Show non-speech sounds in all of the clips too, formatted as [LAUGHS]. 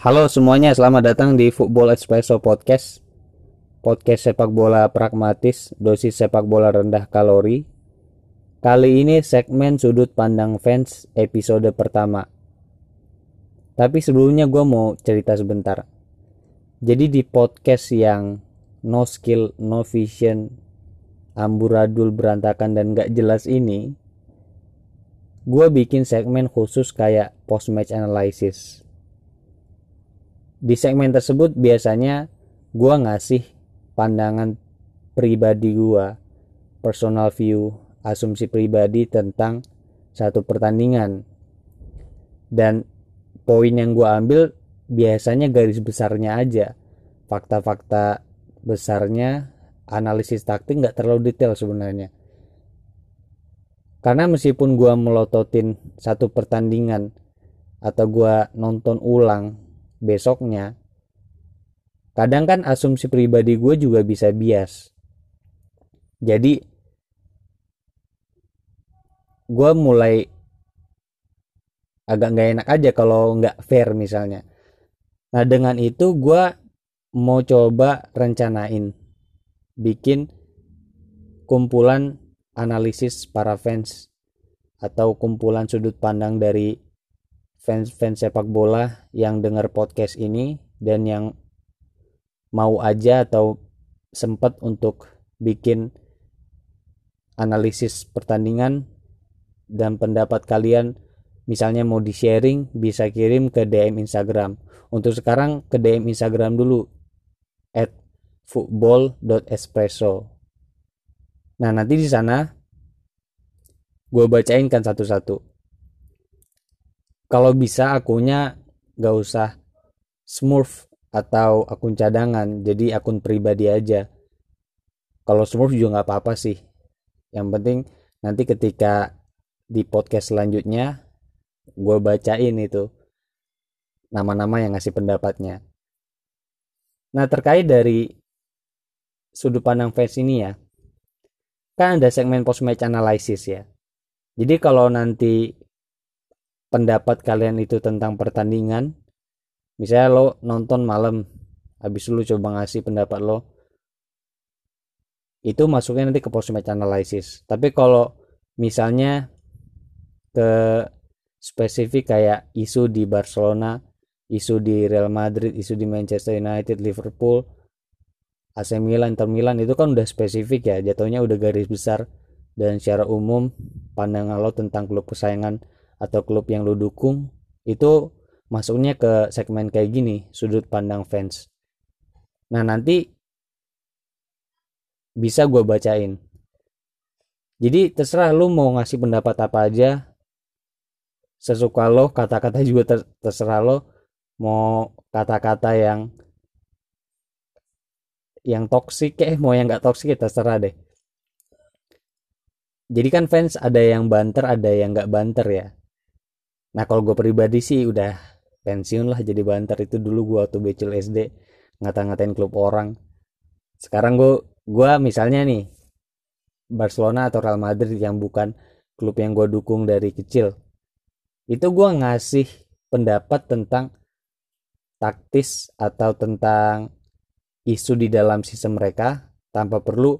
Halo semuanya, selamat datang di Football Espresso Podcast. Podcast sepak bola pragmatis, dosis sepak bola rendah kalori. Kali ini segmen sudut pandang fans episode pertama. Tapi sebelumnya gue mau cerita sebentar. Jadi di podcast yang no skill, no vision, amburadul berantakan dan gak jelas ini, gue bikin segmen khusus kayak post match analysis di segmen tersebut biasanya gue ngasih pandangan pribadi gue personal view asumsi pribadi tentang satu pertandingan. Dan poin yang gue ambil biasanya garis besarnya aja. Fakta-fakta besarnya analisis taktik nggak terlalu detail sebenarnya. Karena meskipun gue melototin satu pertandingan atau gue nonton ulang besoknya. Kadang kan asumsi pribadi gue juga bisa bias. Jadi gue mulai agak nggak enak aja kalau nggak fair misalnya. Nah dengan itu gue mau coba rencanain bikin kumpulan analisis para fans atau kumpulan sudut pandang dari fans-fans sepak bola yang dengar podcast ini dan yang mau aja atau sempat untuk bikin analisis pertandingan dan pendapat kalian misalnya mau di sharing bisa kirim ke DM Instagram. Untuk sekarang ke DM Instagram dulu at football.espresso nah nanti di sana gue bacain kan satu-satu kalau bisa akunnya gak usah smurf atau akun cadangan jadi akun pribadi aja. Kalau smurf juga nggak apa-apa sih. Yang penting nanti ketika di podcast selanjutnya gue bacain itu nama-nama yang ngasih pendapatnya. Nah terkait dari sudut pandang fans ini ya kan ada segmen post match analysis ya. Jadi kalau nanti pendapat kalian itu tentang pertandingan. Misalnya lo nonton malam habis lu coba ngasih pendapat lo itu masuknya nanti ke post match analysis. Tapi kalau misalnya ke spesifik kayak isu di Barcelona isu di Real Madrid isu di Manchester United Liverpool AC Milan Inter Milan itu kan udah spesifik ya. Jatuhnya udah garis besar dan secara umum pandangan lo tentang klub kesayangan atau klub yang lo dukung itu masuknya ke segmen kayak gini sudut pandang fans. Nah nanti bisa gue bacain. Jadi terserah lo mau ngasih pendapat apa aja. Sesuka lo kata-kata juga ter terserah lo. Mau kata-kata yang yang toksik eh mau yang nggak toksik ya terserah deh. Jadi kan fans ada yang banter ada yang nggak banter ya nah kalau gue pribadi sih udah pensiun lah jadi banter. Itu dulu gue waktu becil SD ngata-ngatain klub orang. Sekarang gue gue misalnya nih Barcelona atau Real Madrid yang bukan klub yang gue dukung dari kecil itu gue ngasih pendapat tentang taktis atau tentang isu di dalam sistem mereka tanpa perlu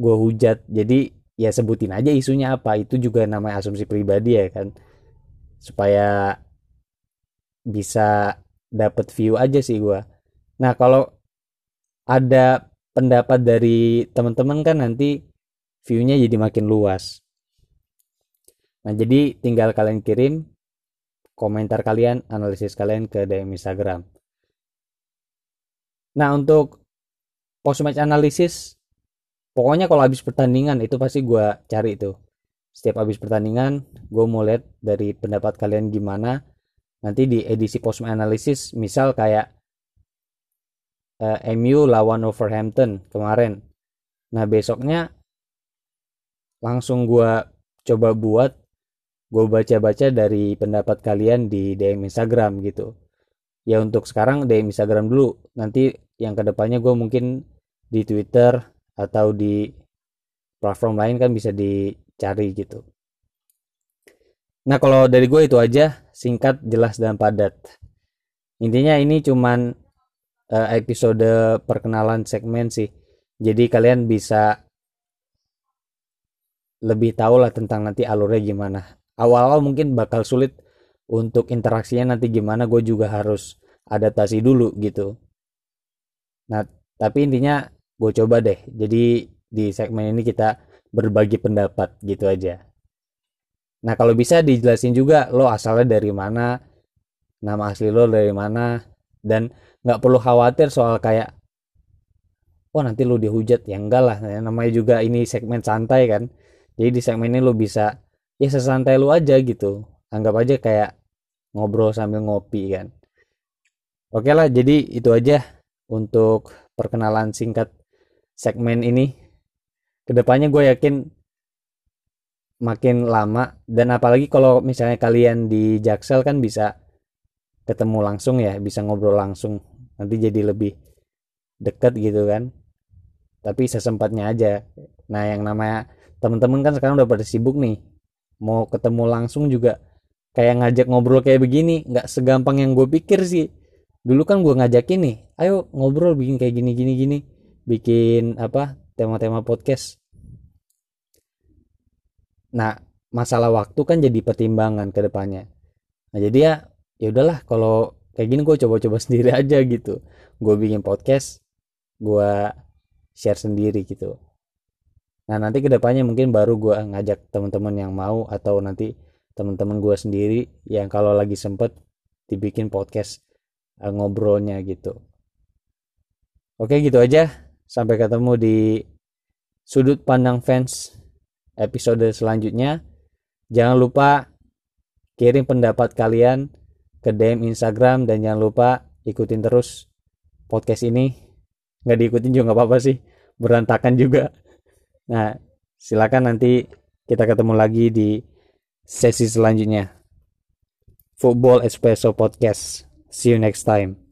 gue hujat. Jadi ya sebutin aja isunya apa. Itu juga namanya asumsi pribadi ya kan supaya bisa dapat view aja sih gue nah kalau ada pendapat dari teman-teman kan nanti viewnya jadi makin luas. Nah jadi tinggal kalian kirim komentar kalian analisis kalian ke DM Instagram. Nah untuk post match analisis pokoknya kalau habis pertandingan itu pasti gue cari tuh setiap habis pertandingan gue mau lihat dari pendapat kalian gimana. Nanti di edisi post analysis misal kayak uh, eh, MU lawan Wolverhampton kemarin. Nah besoknya langsung gue coba buat gue baca-baca dari pendapat kalian di DM Instagram gitu. Ya untuk sekarang DM Instagram dulu. Nanti yang ke depannya gue mungkin di Twitter atau di platform lain kan bisa di cari gitu. Nah kalau dari gue itu aja singkat, jelas dan padat. intinya ini cuman uh, episode perkenalan segmen sih jadi kalian bisa lebih tahu lah tentang nanti alurnya gimana awal-awal mungkin bakal sulit untuk interaksinya nanti gimana gue juga harus adaptasi dulu gitu nah tapi intinya gue coba deh jadi di segmen ini kita berbagi pendapat gitu aja. Nah kalau bisa dijelasin juga lo asalnya dari mana nama asli lo dari mana dan nggak perlu khawatir soal kayak oh nanti lo dihujat. Ya enggak lah. Namanya juga ini segmen santai kan. Jadi di segmen ini lo bisa ya sesantai lo aja gitu. Anggap aja kayak ngobrol sambil ngopi kan. Oke lah jadi itu aja untuk perkenalan singkat segmen ini ke depannya gue yakin makin lama dan apalagi kalau misalnya kalian di Jaksel kan bisa ketemu langsung ya bisa ngobrol langsung. Nanti jadi lebih deket gitu kan. Tapi sesempatnya aja. Nah yang namanya temen-temen kan sekarang udah pada sibuk nih. Mau ketemu langsung juga kayak ngajak ngobrol kayak begini nggak segampang yang gue pikir sih. Dulu kan gue ngajakin nih ayo ngobrol bikin kayak gini gini gini. Bikin apa tema-tema podcast nah masalah waktu kan jadi pertimbangan ke depannya. Nah jadi ya ya udahlah kalau kayak gini gue coba-coba [LAUGHS] sendiri aja gitu. Gue bikin podcast gue share sendiri gitu. Nah nanti ke depannya mungkin baru gue ngajak teman-teman yang mau atau nanti teman-teman gue sendiri yang kalau lagi sempet dibikin podcast uh, ngobrolnya gitu. Oke gitu aja. Sampai ketemu di sudut pandang fans episode selanjutnya. Jangan lupa kirim pendapat kalian ke DM Instagram dan jangan lupa ikutin terus podcast ini. Nggak diikutin juga nggak apa-apa sih berantakan juga. Nah silakan nanti kita ketemu lagi di sesi selanjutnya. Football Espresso Podcast. See you next time